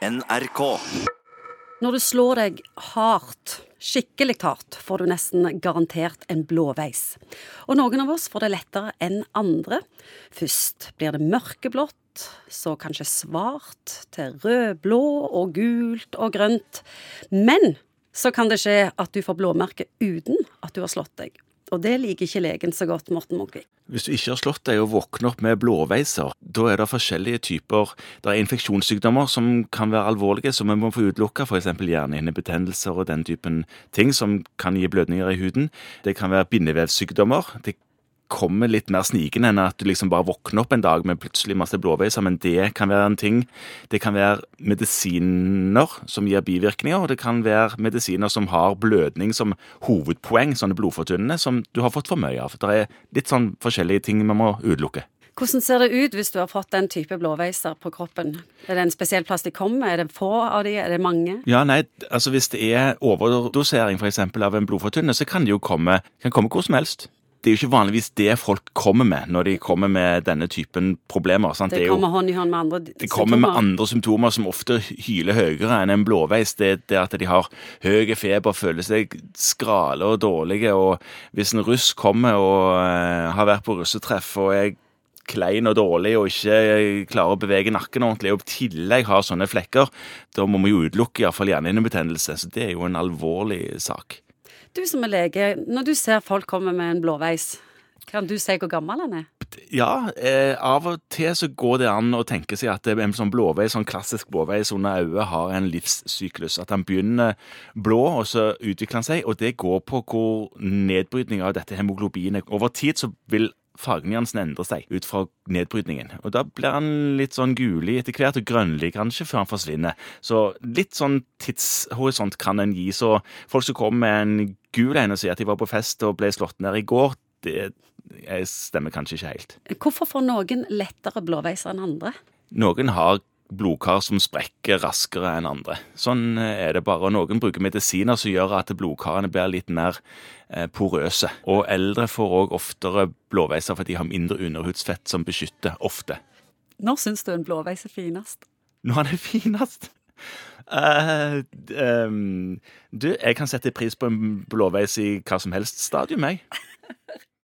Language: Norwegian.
NRK. Når du slår deg hardt, skikkelig hardt, får du nesten garantert en blåveis. Og noen av oss får det lettere enn andre. Først blir det mørkeblått, så kanskje svart, til rødblå og gult og grønt. Men så kan det skje at du får blåmerke uten at du har slått deg. Og det liker ikke legen så godt, Morten Munkvik. Hvis du ikke har slått deg og våkner opp med blåveiser, da er det forskjellige typer Det er infeksjonssykdommer som kan være alvorlige, som vi må få utelukka, f.eks. hjernehinnebetennelser og den typen ting som kan gi blødninger i huden. Det kan være bindevevsykdommer. Det kommer litt mer snikende enn at du liksom bare våkner opp en dag med plutselig masse blåveiser, men det kan være en ting. Det kan være medisiner som gir bivirkninger, og det kan være medisiner som har blødning som hovedpoeng, sånne blodfortynnende, som du har fått for mye av. Det er litt sånn forskjellige ting vi må utelukke. Hvordan ser det ut hvis du har fått den type blåveiser på kroppen? Er det en spesiell plass de kommer? Er det få av de? Er det mange? Ja, nei, altså Hvis det er overdosering for eksempel, av en blodfortynner, så kan det jo komme, kan komme hvor som helst det er jo ikke vanligvis det folk kommer med når de kommer med denne typen problemer. Sant? Det, kommer hånd i hånd med andre symptomer? Det kommer med andre symptomer som ofte hyler høyere enn en blåveis. Det det at de har høy feber, føler seg skrale og dårlige. Og hvis en russ kommer og uh, har vært på russetreff og er klein og dårlig og ikke klarer å bevege nakken ordentlig, og i tillegg har sånne flekker, da må vi jo utelukke iallfall hjernehinnebetennelse. Så det er jo en alvorlig sak. Du som er lege, når du ser folk komme med en blåveis, kan du si hvor gammel han er? Ja, eh, av og til så går det an å tenke seg at en sånn blåveis, sånn klassisk blåveis under øyet har en livssyklus. At han begynner blå, og så utvikler han seg. Og det går på hvor nedbrytning av dette hemoglobinet Over tid så vil fargenyansen endrer seg ut fra nedbrytningen. Og Da blir han litt sånn gulig etter hvert, og grønnlig kanskje, før han forsvinner. Så litt sånn tidshorisont kan en gi. Så folk som kommer med en gul en og sier at de var på fest og ble slått ned i går, det stemmer kanskje ikke helt. Hvorfor får noen lettere blåveiser enn andre? Noen har blodkar som sprekker raskere enn andre. Sånn eh, er det bare. Noen bruker medisiner som gjør at blodkarene blir litt mer eh, porøse. Og eldre får òg oftere blåveiser fordi de har mindre underhudsfett som beskytter ofte. Når syns du en blåveis er finest? Når han er finest? Uh, um, du, jeg kan sette pris på en blåveis i hva som helst stadium, jeg.